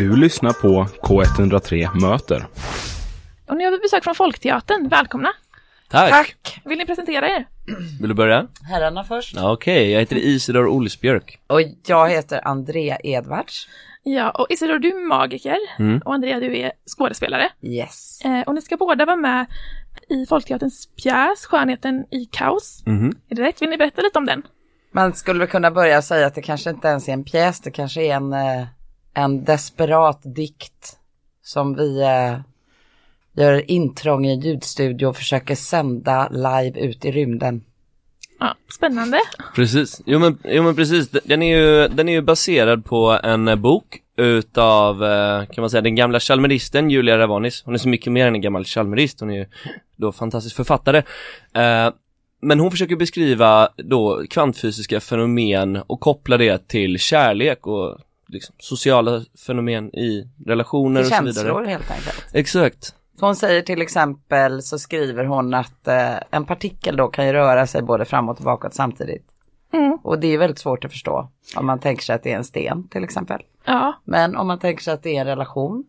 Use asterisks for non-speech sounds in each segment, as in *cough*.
Du lyssnar på K103 Möter. Och nu har vi besök från Folkteatern. Välkomna! Tack. Tack! Vill ni presentera er? Vill du börja? Herrarna först. Ja, Okej, jag heter Isidor Olsbjörk. Och jag heter Andrea Edvards. Ja, och Isidor, du är magiker Mm. och Andrea, du är skådespelare. Yes. Eh, och ni ska båda vara med i Folkteaterns pjäs Skönheten i kaos. Mhm. Är det rätt? Vill ni berätta lite om den? Man skulle kunna börja säga att det kanske inte ens är en pjäs, det kanske är en, eh, en desperat dikt som vi eh, gör intrång i ljudstudio och försöker sända live ut i rymden. Ja, spännande. Precis. Jo men, jo men precis, den är ju, den är ju baserad på en eh, bok utav, eh, kan man säga, den gamla chalmeristen Julia Ravanis. Hon är så mycket mer än en gammal chalmerist, hon är ju då fantastisk författare. Eh, men hon försöker beskriva då kvantfysiska fenomen och koppla det till kärlek och liksom, sociala fenomen i relationer och så vidare. Känslor helt enkelt. Exakt. Så hon säger till exempel så skriver hon att eh, en partikel då kan ju röra sig både framåt och bakåt samtidigt. Mm. Och det är väldigt svårt att förstå om man tänker sig att det är en sten till exempel. Ja, Men om man tänker sig att det är en relation,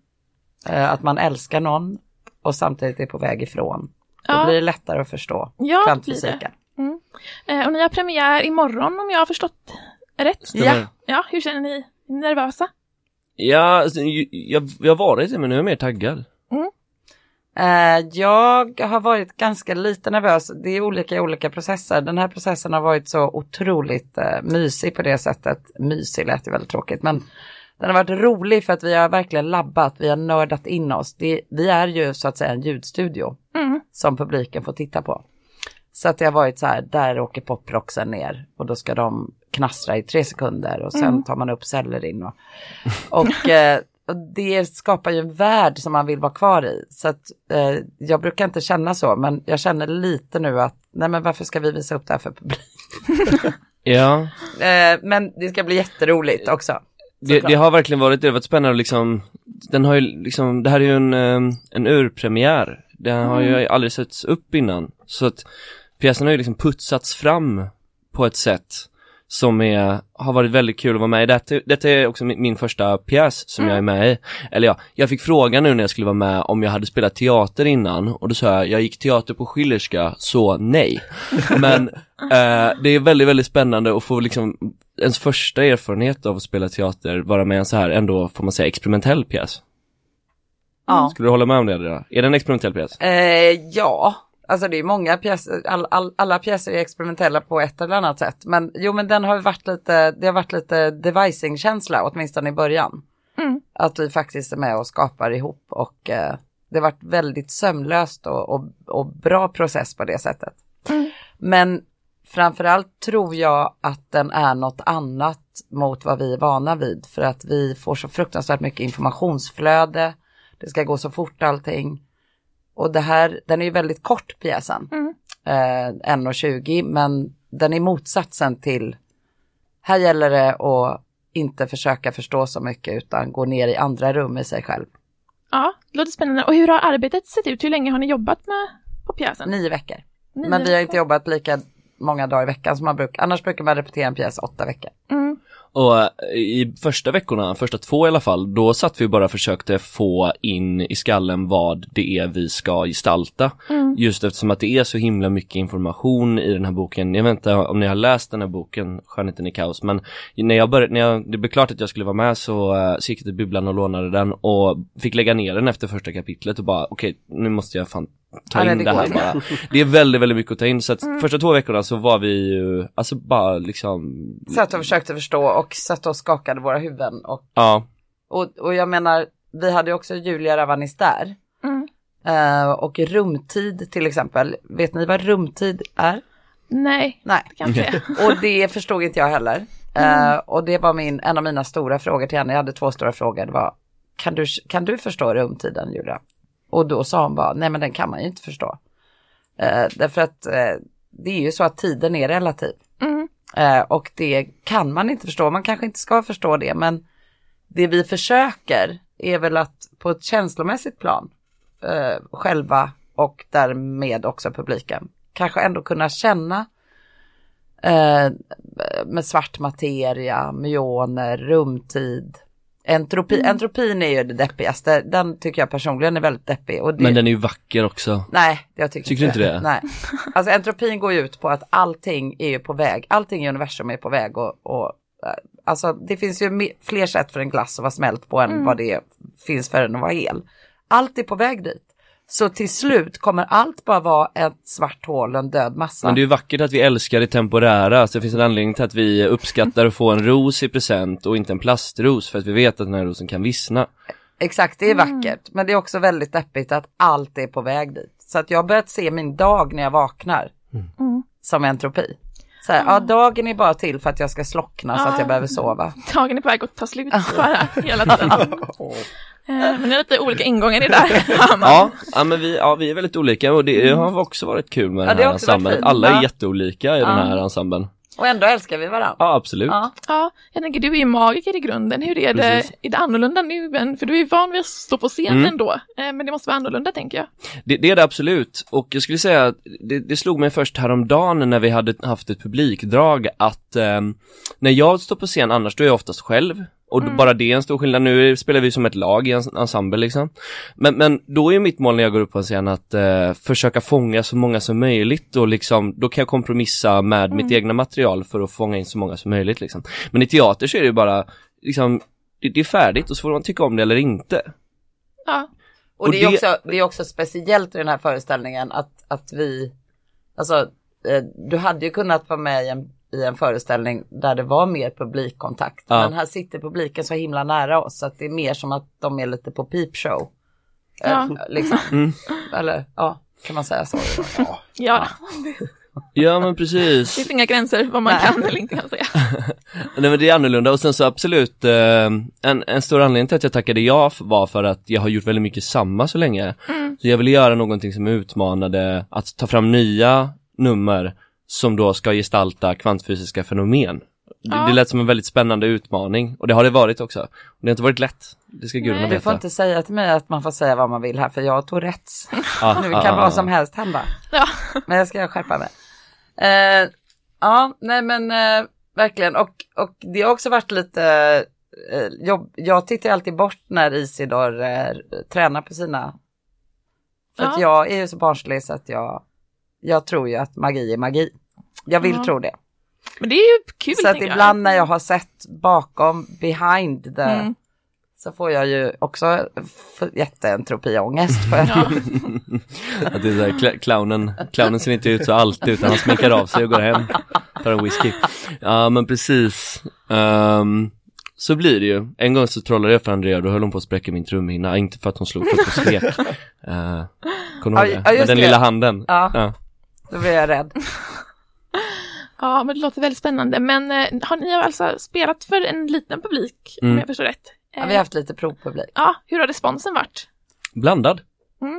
eh, att man älskar någon och samtidigt är på väg ifrån, då Ja. blir det lättare att förstå Ja, kvantfysiken. eh, och ni har premiär imorgon om jag har förstått rätt. Stämmer. Ja, hur känner ni? Nervösa? Ja, alltså, jag, jag varit det men nu är jag mer taggad. Eh, jag har varit ganska lite nervös. Det är olika i olika processer. Den här processen har varit så otroligt eh, mysig på det sättet. Mysig lät ju väldigt tråkigt, men den har varit rolig för att vi har verkligen labbat, vi har nördat in oss. Det, vi är ju så att säga en ljudstudio Mm. som publiken får titta på. Så att det har varit så här, där åker poprocksen ner och då ska de knastra i tre sekunder och sen tar man upp sellerin. Och, och, eh, och det skapar ju en värld som man vill vara kvar i. Så att eh, jag brukar inte känna så, men jag känner lite nu att nej men varför ska vi visa upp det här för publik? *laughs* Ja, Eh, men det ska bli jätteroligt också. det, det har verkligen varit det, har varit spännande liksom, den har ju liksom, det här är ju en, eh, en urpremiär. Den har ju aldrig setts upp innan. Så att pjäsen har ju liksom putsats fram på ett sätt som är, har varit väldigt kul att vara med i. Detta, detta är också min, min första pjäs som jag är med i. Eller ja, jag fick frågan nu när jag skulle vara med om jag hade spelat teater innan och då sa jag, jag gick teater på Schillerska, så nej. *laughs* Men eh, det är väldigt, väldigt spännande att få liksom ens första erfarenhet av att spela teater vara med i en så här ändå, får man säga, experimentell pjäs. Ja. Skulle du hålla med om det? Andrea? Är det en experimentell pjäs? Eh, ja, alltså det är många pjäser, all, all, alla pjäser är experimentella på ett eller annat sätt. Men jo, men den har varit lite, det har varit lite devising-känsla, åtminstone i början. Mm. Att vi faktiskt är med och skapar ihop och eh, det har varit väldigt sömlöst och, och, och bra process på det sättet. Men framförallt tror jag att den är något annat mot vad vi är vana vid för att vi får så fruktansvärt mycket informationsflöde. Det ska gå så fort allting. Och det här, den är ju väldigt kort pjäsen. Mm. Eh, 1.20 men den är motsatsen till, här gäller det att inte försöka förstå så mycket utan gå ner i andra rum i sig själv. Ja, det låter spännande. Och hur har arbetet sett ut? Hur länge har ni jobbat med på pjäsen? Nio veckor. Nio men vi har veckor. inte jobbat lika många dagar i veckan som man brukar. Annars brukar man repetera en pjäs åtta veckor. Mm. Och eh, i första veckorna, första två i alla fall, då satt vi bara och försökte få in i skallen vad det är vi ska gestalta. Just eftersom att det är så himla mycket information i den här boken. Jag vet inte om ni har läst den här boken, Skönheten i kaos, men när jag började, när jag, det blev klart att jag skulle vara med så, uh, så gick jag till bibblan och lånade den och fick lägga ner den efter första kapitlet och bara okej, nu måste jag fan ta Ja, nej, in det det, här inte. bara. Det är väldigt, väldigt mycket att ta in så att första två veckorna så var vi ju, alltså bara liksom Satt och försökte förstå och satt och skakade våra huvuden. Och, Ja, och, och jag menar, vi hade ju också Julia Ravanis där. Mm. Eh, och rumtid till exempel. Vet ni vad rumtid är? Nej, Nej. det kan jag inte säga. Och det förstod inte jag heller. Eh, och det var min, en av mina stora frågor till henne. Jag hade två stora frågor. Det var, kan du, kan du förstå rumtiden Julia? Och då sa hon bara, nej men den kan man ju inte förstå. Eh, därför att eh, det är ju så att tiden är relativ. Mm. Eh, och det kan man inte förstå. Man kanske inte ska förstå det, men det vi försöker är väl att på ett känslomässigt plan eh, själva och därmed också publiken kanske ändå kunna känna eh, med svart materia, myoner, rumtid, Entropi, Entropin är ju det deppigaste, den tycker jag personligen är väldigt deppig. Och det, Men den är ju vacker också. Nej, jag tycker, Tycker inte det? Nej. Alltså entropin går ju ut på att allting är ju på väg, allting i universum är på väg och, och eh, alltså det finns ju fler sätt för en glass att vara smält på än vad det finns för den att vara hel. Allt är på väg dit. Så till slut kommer allt bara vara ett svart hål, en död massa. Men det är ju vackert att vi älskar det temporära, så det finns en anledning till att vi uppskattar att få en ros i present och inte en plastros, för att vi vet att den här rosen kan vissna. Exakt, det är vackert. Men det är också väldigt deppigt att allt är på väg dit. Så att jag har börjat se min dag när jag vaknar som entropi. Så här, ja, dagen är bara till för att jag ska slockna så att jag behöver sova. Dagen är på väg att ta slut bara hela tiden. *laughs* *laughs* Eh, Men det är lite olika ingångar i det där. *laughs* Ja, ja men vi, ja, vi är väldigt olika och det har också varit kul med Ja, den det här ensemblen. Alla är Ja. jätteolika i den här ensemblen. Och ändå älskar vi varandra. Ja, absolut. Ja. Ja, jag tänker du är ju magiker i grunden. Hur är det, Precis. är det annorlunda nu? än- För du är ju van vid att stå på scen Mm. ändå. Eh, Men det måste vara annorlunda tänker jag. Det, det är det absolut. Och jag skulle säga att det, det slog mig först häromdagen när vi hade haft ett publikdrag att ehm, när jag står på scen annars då är jag oftast själv. Och då- bara det är en stor skillnad. Nu spelar vi som ett lag i en ensemble liksom. Men, men då är mitt mål när jag går upp på en scen att eh, försöka fånga så många som möjligt och liksom, då kan jag kompromissa med mitt egna material för att fånga in så många som möjligt liksom. Men i teater så är det ju bara, liksom, det, det är färdigt och så får man tycka om det eller inte. Ja, Och, Och det, är det- också, det är också speciellt i den här föreställningen att, att vi, alltså eh, du hade ju kunnat vara med i en, i en föreställning där det var mer publikkontakt. Ja. Men här sitter publiken så himla nära oss så att det är mer som att de är lite på peepshow. Eh, Ja. Liksom. *laughs* Mm. Eller ja, kan man säga så? Ja. *laughs* ja. Ja men det precis. finns inga gränser vad man Nej. kan eller inte kan säga. *laughs* Nej men det är annorlunda och sen så absolut, eh, en, en stor anledning till att jag tackade ja var för att jag har gjort väldigt mycket samma så länge. Så jag ville göra någonting som utmanade att ta fram nya nummer som då ska gestalta kvantfysiska fenomen. Det, Ja. det lät som en väldigt spännande utmaning och det har det varit också. Det har inte varit lätt, det ska gudarna Nej. Du veta. får inte säga till mig att man får säga vad man vill här för jag tog rätt. Ja, *laughs* Nu ja, kan ja, vad ja. som helst hända. Ja. Men jag ska skärpa mig. Eh, ja, nej men eh, verkligen. Och, och det har också varit lite eh, jobb. Jag tittar alltid bort när Isidor eh, tränar på sina. För att Ja. jag är ju så barnslig så att jag, jag tror ju att magi är magi. Jag vill Ja. tro det. Men det är ju kul Så att tänker jag. ibland när jag har sett bakom, behind the, Mm. så får jag ju också jätteentropiångest. För Ja. *laughs* Att det är så här, cl- clownen, clownen ser inte ut så alltid utan han sminkar av sig och går hem, tar en whisky. Ja men precis. Ehm, så blir det ju. En gång så trollade jag för Andrea då höll hon på att spräcka min trumhinna, inte för att hon slog, för att hon skrek. Uh, Kommer du ihåg Ja, det? Med den det. lilla handen. Ja. Ja. Då blir jag rädd. Ja, men det låter väldigt spännande. Men eh, har ni alltså spelat för en liten publik, om Mm. jag förstår rätt? Ja, Eh, vi har haft lite provpublik. ja, hur har responsen varit? Blandad.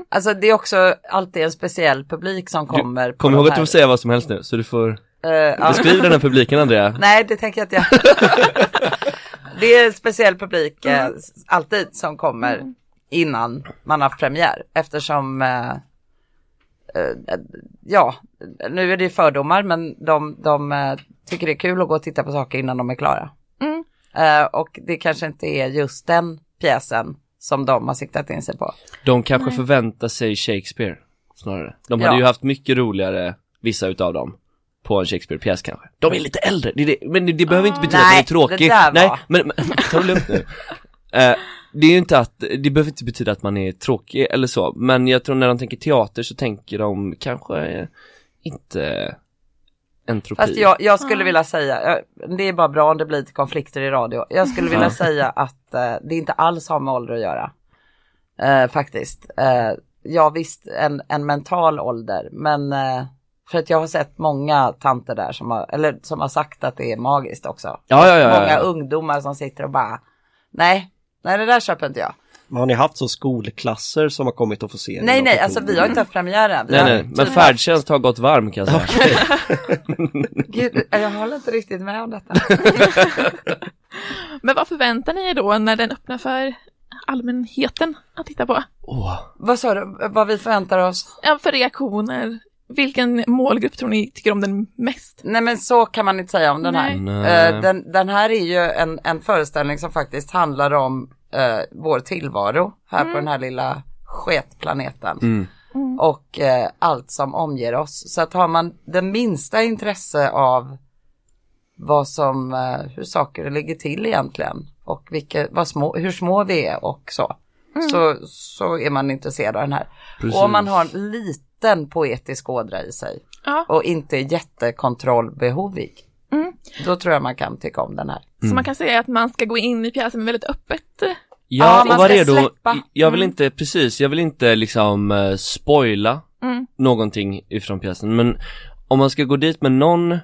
Alltså det är också alltid en speciell publik som kommer. på Kom ihåg att du får säga vad som helst nu, så du får Eh, ja. beskriva den här publiken Andrea. *laughs* Nej, det tänker jag inte jag. *laughs* det är en speciell publik eh, Mm. alltid som kommer innan man har premiär eftersom eh, eh, ja, nu är det ju fördomar men de, de eh, tycker det är kul att gå och titta på saker innan de är klara. Mm. Eh, och det kanske inte är just den pjäsen som de har siktat in sig på. De kanske förväntar sig Shakespeare, snarare. De hade Ja. ju haft mycket roligare, vissa utav dem, på en Shakespeare-pjäs kanske. De är lite äldre, det är det. men det, det behöver inte betyda Nej, att de är tråkiga. det där Nej, men, men ta det lugnt nu. *laughs* Eh, det är ju inte att, det behöver inte betyda att man är tråkig eller så, men jag tror när de tänker teater så tänker de kanske inte entropi. Fast jag, jag skulle vilja säga, det är bara bra om det blir lite konflikter i radio. Jag skulle vilja Ja. säga att eh, det inte alls har med ålder att göra. Eh, faktiskt. Eh, ja visst, en, en mental ålder, men eh, för att jag har sett många tanter där som har, eller som har sagt att det är magiskt också. Ja, ja, ja, ja. Många ungdomar som sitter och bara, nej, nej det där köper inte jag. Men har ni haft så skolklasser som har kommit och få se? Nej, nej, alltså vi har inte haft premiären. Vi Nej har nej, men typ färdtjänst har gått varm kan jag säga. *laughs* Gud, jag håller inte riktigt med om detta. Men vad förväntar ni er då när den öppnar för allmänheten att titta på? Åh. Vad sa du, vad vi förväntar oss? Ja, för reaktioner. Vilken målgrupp tror ni tycker om den mest? Nej men så kan man inte säga om den här. Nej. Eh, den, den här är ju en, en föreställning som faktiskt handlar om eh, vår tillvaro här på den här lilla sketplaneten. Mm. Och eh, allt som omger oss. Så att har man det minsta intresse av vad som, hur saker ligger till egentligen och vilka, vad små, hur små vi är och så. Så, så är man intresserad av den här. Precis. Och om man har en liten poetisk ådra i sig Ja, och inte jättekontrollbehovig. Mm. Då tror jag man kan tycka om den här. så man kan säga att man ska gå in i pjäsen med väldigt öppet. eh, Ja, Ja, man och var redo. släppa. Jag vill inte, precis, jag vill inte liksom eh, spoila Mm. någonting ifrån pjäsen, men om man ska gå dit med någon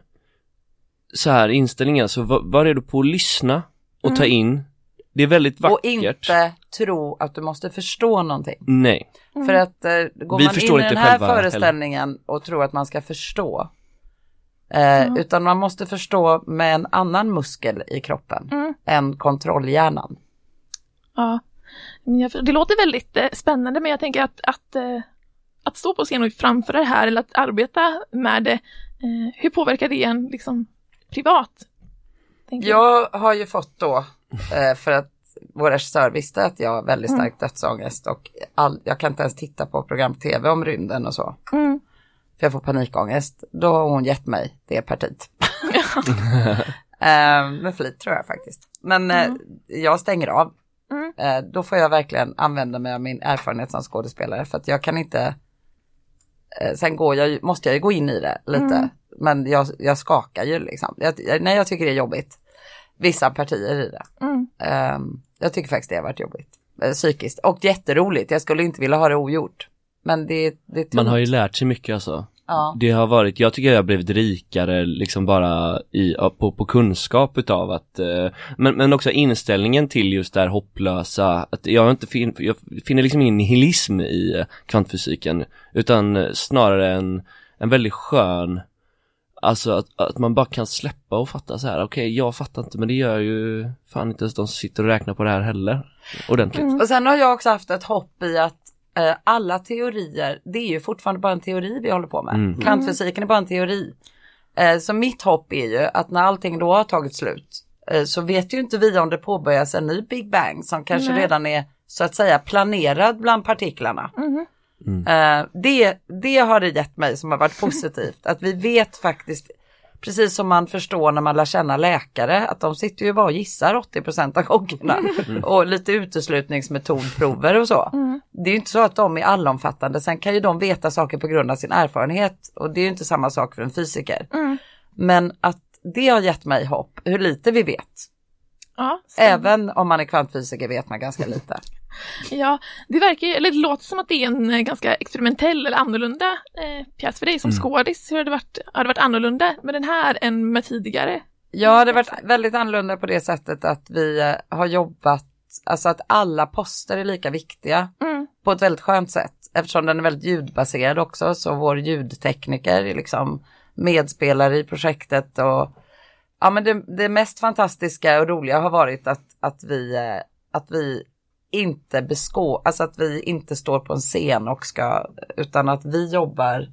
så här inställning, så var, var redo på att lyssna och ta in. Det är väldigt vackert. Och inte tro att du måste förstå någonting. Nej. För att eh, går Vi man in i den här föreställningen och tror att man ska förstå. Eh, Utan man måste förstå med en annan muskel i kroppen Mm. än kontrollhjärnan. Ja, det låter väldigt eh, spännande men jag tänker att, att, eh, att stå på scen och framföra det här eller att arbeta med det, eh, hur påverkar det en liksom privat? Jag har ju fått då, eh, för att vår regissör visste att jag har väldigt stark dödsångest och all, jag kan inte ens titta på program tv om rymden och så. Mm. För jag får panikångest. Då har hon gett mig det partiet. *laughs* eh, med flit tror jag faktiskt. Men eh, jag stänger av. Mm. Eh, då får jag verkligen använda mig av min erfarenhet som skådespelare för att jag kan inte eh, Sen går jag, måste jag ju gå in i det lite. Men jag, jag skakar ju liksom. Jag- nej, jag tycker det är jobbigt. Vissa partier i det. Mm. Ehm, jag tycker faktiskt det har varit jobbigt. Eh, psykiskt. Och jätteroligt. Jag skulle inte vilja ha det ogjort. Men det, det. Man har ju lärt sig mycket alltså. Ja. Det har varit, jag tycker jag har blivit rikare liksom bara i, på, på kunskap utav att, eh, men, men också inställningen till just det här hopplösa, att jag inte fin, jag finner liksom ingen nihilism i kvantfysiken, utan snarare en, en väldigt skön, alltså att, att man bara kan släppa och fatta så här, okej jag fattar inte men det gör ju fan inte ens de som sitter och räknar på det här heller, ordentligt. Och sen har jag också haft ett hopp i att eh, alla teorier, det är ju fortfarande bara en teori vi håller på med. Mm. Kvantfysiken är bara en teori. Eh, så mitt hopp är ju att när allting då har tagit slut eh, så vet ju inte vi om det påbörjas en ny Big Bang som kanske Nej. redan är så att säga planerad bland partiklarna. Mhm. Eh, det, det har det gett mig som har varit *laughs* positivt, att vi vet faktiskt Precis som man förstår när man lär känna läkare att de sitter ju bara och gissar 80 av gångerna *laughs* och lite uteslutningsmetodprover och så. Det är ju inte så att de är allomfattande, sen kan ju de veta saker på grund av sin erfarenhet och det är ju inte samma sak för en fysiker. Men att det har gett mig hopp, hur lite vi vet. Ja. Även om man är kvantfysiker vet man ganska lite. Ja, det verkar ju- eller det låter som att det är en eh, ganska experimentell eller annorlunda eh, pjäs för dig som skådis. Hur har det varit, har det varit annorlunda med den här än med tidigare? Ja, det har varit väldigt annorlunda på det sättet att vi eh, har jobbat, alltså att alla poster är lika viktiga Mm. på ett väldigt skönt sätt. Eftersom den är väldigt ljudbaserad också, så vår ljudtekniker är liksom medspelare i projektet och ja men det, det mest fantastiska och roliga har varit att, att vi, eh, att vi inte beskå, alltså att vi inte står på en scen och ska, utan att vi jobbar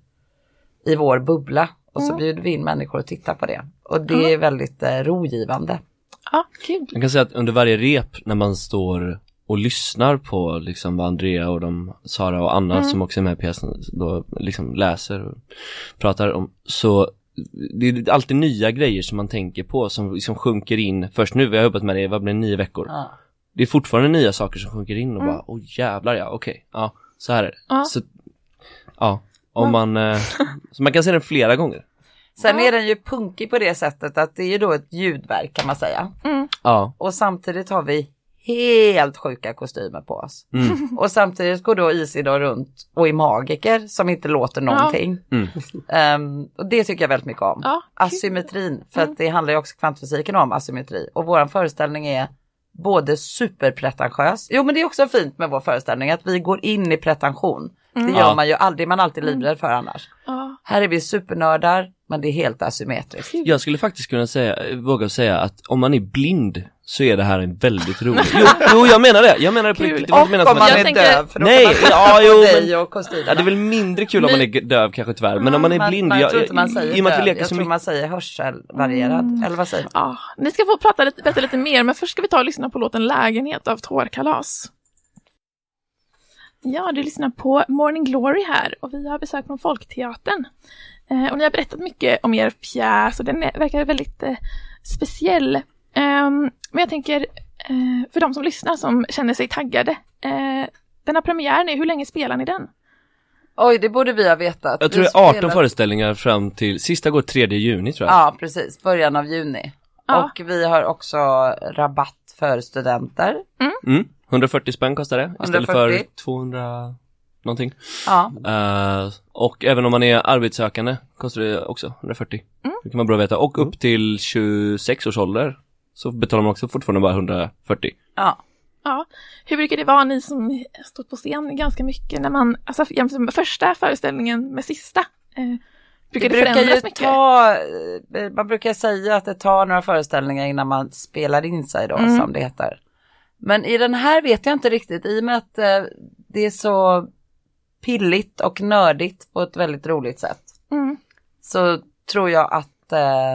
i vår bubbla och så bjuder vi in människor och tittar på det. Och det är väldigt eh, rogivande. Ja, kul. Jag kan säga att under varje rep när man står och lyssnar på liksom vad Andrea och de, Sara och Anna som också är med i pjäsen då liksom läser och pratar om så det är alltid nya grejer som man tänker på som liksom sjunker in först nu, vi har jobbat med det, vad blir nio veckor Ja. Det är fortfarande nya saker som sjunker in och bara, åh jävlar ja, okej, ja, så här är det Ja. så, Ja, om man, eh, så man kan se den flera gånger Sen Ja. är den ju punkig på det sättet att det är ju då ett ljudverk kan man säga. Ja, Och samtidigt har vi helt sjuka kostymer på oss. mm, *laughs* Och samtidigt går då Isidor runt och är magiker som inte låter någonting. mm. Ehm, och det tycker jag väldigt mycket om. Ja. Asymmetrin, för att det handlar ju också kvantfysiken om asymmetri. Och våran föreställning är både superpretentiös, jo men det är också fint med vår föreställning att vi går in i pretension. Det gör man ju aldrig, man är alltid livrädd för annars. Ja, Här är vi supernördar, Men det är helt asymmetriskt. Jag skulle faktiskt kunna säga, våga säga att om man är blind så är det här en väldigt rolig. Jo, jo jag menar det, jag menar det på riktigt. Som om man jag är tänker- döv, för då Nej, kan man ja, jo, men- och kostymerna. Ja det är väl mindre kul om man är döv kanske tyvärr, men om man är Man- blind, man, jag tror jag, inte man säger i och med att vi döv, jag så tror mycket man säger hörselvarierad, eller vad säger man? Ja, ni ska få prata lite, berätta lite mer, men först ska vi ta och lyssna på låten Lägenhet av Tårkalas. Ja, du lyssnar på Morning Glory här och vi har besök från Folkteatern. Eh, och ni har berättat mycket om er pjäs och den är, verkar väldigt eh, speciell. Ehm, men jag tänker, eh, för de som lyssnar som känner sig taggade, eh, den har premiär nu, hur länge spelar ni den? Oj, det borde vi ha vetat. Jag tror det är 18 spelar- föreställningar fram till, sista går 3 juni tror jag. Ja, precis, början av juni. Ja. Och vi har också rabatt för studenter. Mm, 140 spänn kostar det istället 140. för 200 någonting. Ja, Eh, och även om man är arbetssökande kostar det också 140. Det kan vara bra att veta. Och upp till 26 års ålder så betalar man också fortfarande bara 140. ja. Ja, hur brukar det vara ni som stått på scen ganska mycket när man, alltså jämfört med första föreställningen med sista? Eh, brukar det, brukar förändras ju mycket? ta, eh, man brukar säga att det tar några föreställningar innan man spelar in sig då, Mm. som det heter. Men i den här vet jag inte riktigt, i och med att eh, det är så pilligt och nördigt på ett väldigt roligt sätt. Mm. Så tror jag att eh,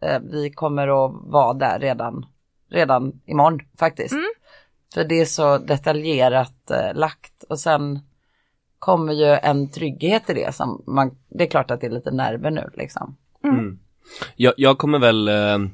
eh, vi kommer att vara där redan, redan imorgon faktiskt. Mm. För det är så detaljerat eh, lagt och sen kommer ju en trygghet i det som man, det är klart att det är lite nerver nu liksom. Jag, jag kommer väl, eh,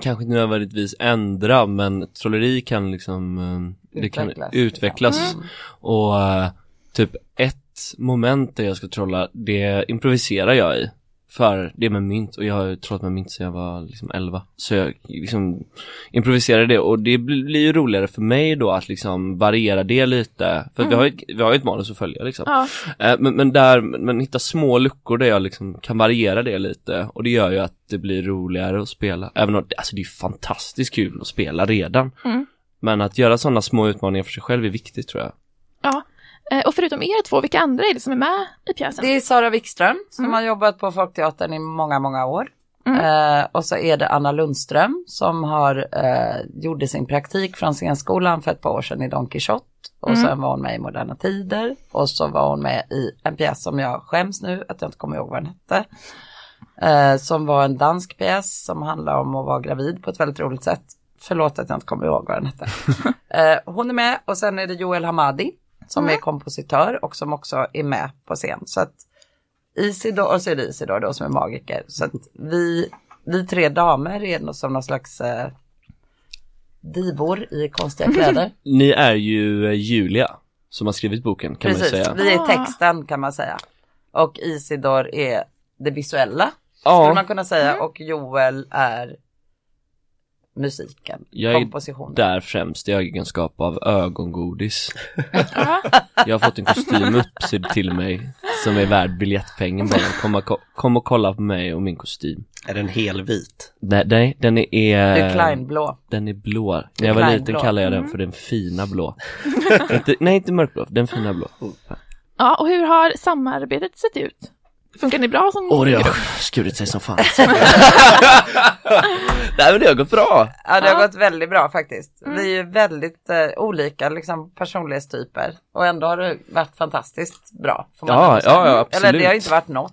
kanske inte nödvändigtvis ändra men trolleri kan liksom eh, det kan Utvecklas, utvecklas. liksom. Och eh, typ ett moment där jag ska trolla, det improviserar jag i. För det är med mynt och jag har ju trollat med mynt sedan jag var liksom 11. Så jag liksom improviserar det och det blir, ju roligare för mig då att liksom variera det lite. För vi har ju vi har ett manus att följa liksom. Ja, Eh, Men, men där, men hitta små luckor där jag liksom kan variera det lite och det gör ju att det blir roligare att spela. Även om, alltså det är fantastiskt kul att spela redan. Mm. Men att göra sådana små utmaningar för sig själv är viktigt tror jag. ja. Eh, och förutom er två, vilka andra är det som är med i pjäsen? Det är Sara Wikström som Mm. har jobbat på Folkteatern i många, många år. Mm. Eh, och så är det Anna Lundström som har eh, gjorde sin praktik från scenskolan för ett par år sedan i Don Quijote. Och Mm. sen var hon med i Moderna Tider. Och så var hon med i en pjäs som jag skäms nu att jag inte kommer ihåg vad den hette. Eh, som var en dansk pjäs som handlar om att vara gravid på ett väldigt roligt sätt. Förlåt att jag inte kommer ihåg vad den hette. *laughs* eh, hon är med och sen är det Joel Hamadi som Mm. är kompositör och som också är med på scen. Så att Isidor, och så är det Isidor då som är magiker. Så att vi, vi tre damer är som någon slags eh, divor i konstiga kläder. *laughs* Ni är ju eh, Julia som har skrivit boken kan man Precis, säga. vi är Ah. texten kan man säga. Och Isidor är det visuella, Ja. skulle man kunna säga. Mm. Och Joel är musiken, Jag är kompositionen. Där främst i egenskap av ögongodis. Ja. Jag har fått en kostym uppsydd till mig som är värd biljettpengen bara. Kom och, kom och kolla på mig och min kostym. Är den helvit? Nej, nej den är... Det är Kleinblå. Den är blå. När jag var Kleinblå. liten kallade jag den för den fina blå. inte, nej, inte mörkblå, den fina blå. ja, och hur har samarbetet sett ut? Funkar ni bra som Åh, det har skurit sig som fan. *laughs* nej, men det har gått bra. Ja, det har Ja. gått väldigt bra faktiskt. Mm. Vi är ju väldigt eh, olika liksom, personlighetstyper. Och ändå har det varit fantastiskt bra. Får man Ja, ja, ja, absolut. Eller det har inte varit något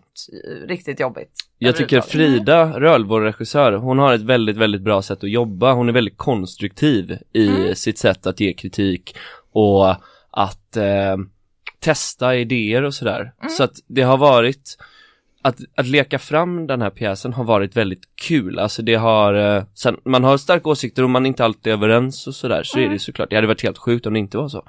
eh, riktigt jobbigt. Jag tycker. Frida Röhl, vår regissör, hon har ett väldigt, väldigt bra sätt att jobba. Hon är väldigt konstruktiv i Mm. sitt sätt att ge kritik och att eh, testa idéer och sådär. Så att det har varit att, att leka fram den här pjäsen har varit väldigt kul, alltså det har, eh, sen, man har starka åsikter och man är inte alltid överens och sådär, så är det ju såklart, det hade varit helt sjukt om det inte var så.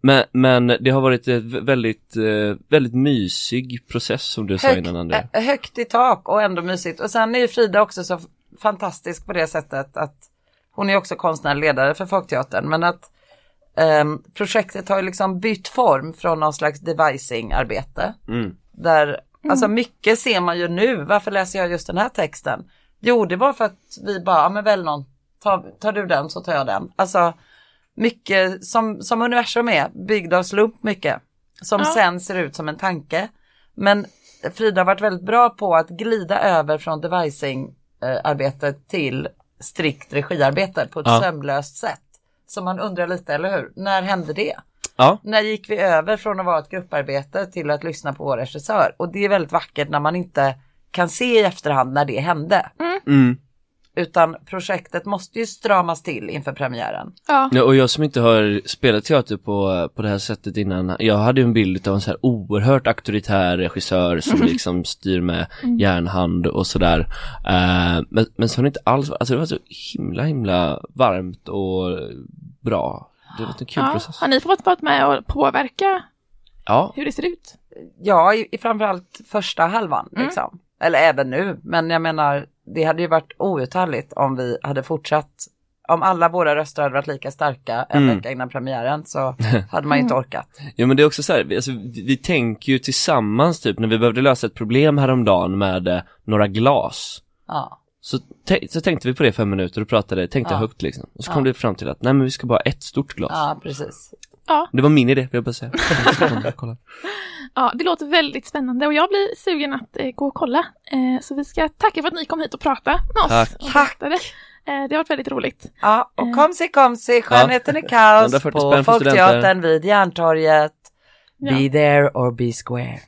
Men, men det har varit ett väldigt, eh, väldigt mysig process som du sa Högt, innan André. eh, högt i tak och ändå mysigt. Och sen är ju Frida också så fantastisk på det sättet att hon är också konstnärlig ledare för Folkteatern. Men att ehm, projektet har ju liksom bytt form från någon slags devising-arbete. Mm. Där, alltså mycket ser man ju nu, varför läser jag just den här texten? Jo, det var för att vi bara, ja men väl någon, tar, tar du den så tar jag den. Alltså mycket som, som universum är, byggd av slump mycket. Som Ja. sen ser ut som en tanke. Men Frida har varit väldigt bra på att glida över från devising eh, arbetet till strikt regiarbete på ett Ja. sömlöst sätt. Så man undrar lite, eller hur? När hände det? Ja, När gick vi över från att vara ett grupparbete till att lyssna på vår regissör? Och det är väldigt vackert när man inte kan se i efterhand när det hände. mm. Utan projektet måste ju stramas till inför premiären. Ja. Ja, och jag som inte har spelat teater på, på det här sättet innan, jag hade ju en bild av en så här oerhört auktoritär regissör som liksom styr med järnhand och sådär. Eh, men, men så var det inte alls, alltså det var så himla himla varmt och bra. Det var en kul ja. process. Har ni fått vara med och påverka Ja, hur det ser ut? Ja, i, i framförallt första halvan liksom. Eller även nu, men jag menar, det hade ju varit outhärdligt om vi hade fortsatt. Om alla våra röster hade varit lika starka en Mm. vecka innan premiären så hade man ju inte orkat. Ja men det är också så här, vi- alltså, vi tänker ju tillsammans typ när vi behövde lösa ett problem häromdagen med eh, några glas. Ja. Så, så tänkte vi på det i fem minuter och pratade, tänkte Ja. högt liksom. Och så Ja. kom det fram till att, nej men vi ska bara ha ett stort glas. ja, precis. Det var min idé, vill jag bara säga. *laughs* Kolla. Ja, det låter väldigt spännande och jag blir sugen att eh, gå och kolla. Eh, så vi ska tacka för att ni kom hit och pratade med oss. Tack. och Tack. berättade. Eh, det har varit väldigt roligt. Ja, och Eh. kom se, kom se, skönheten är kaos 140 på Folkteatern studenter. vid Järntorget. Ja. Be there or be square.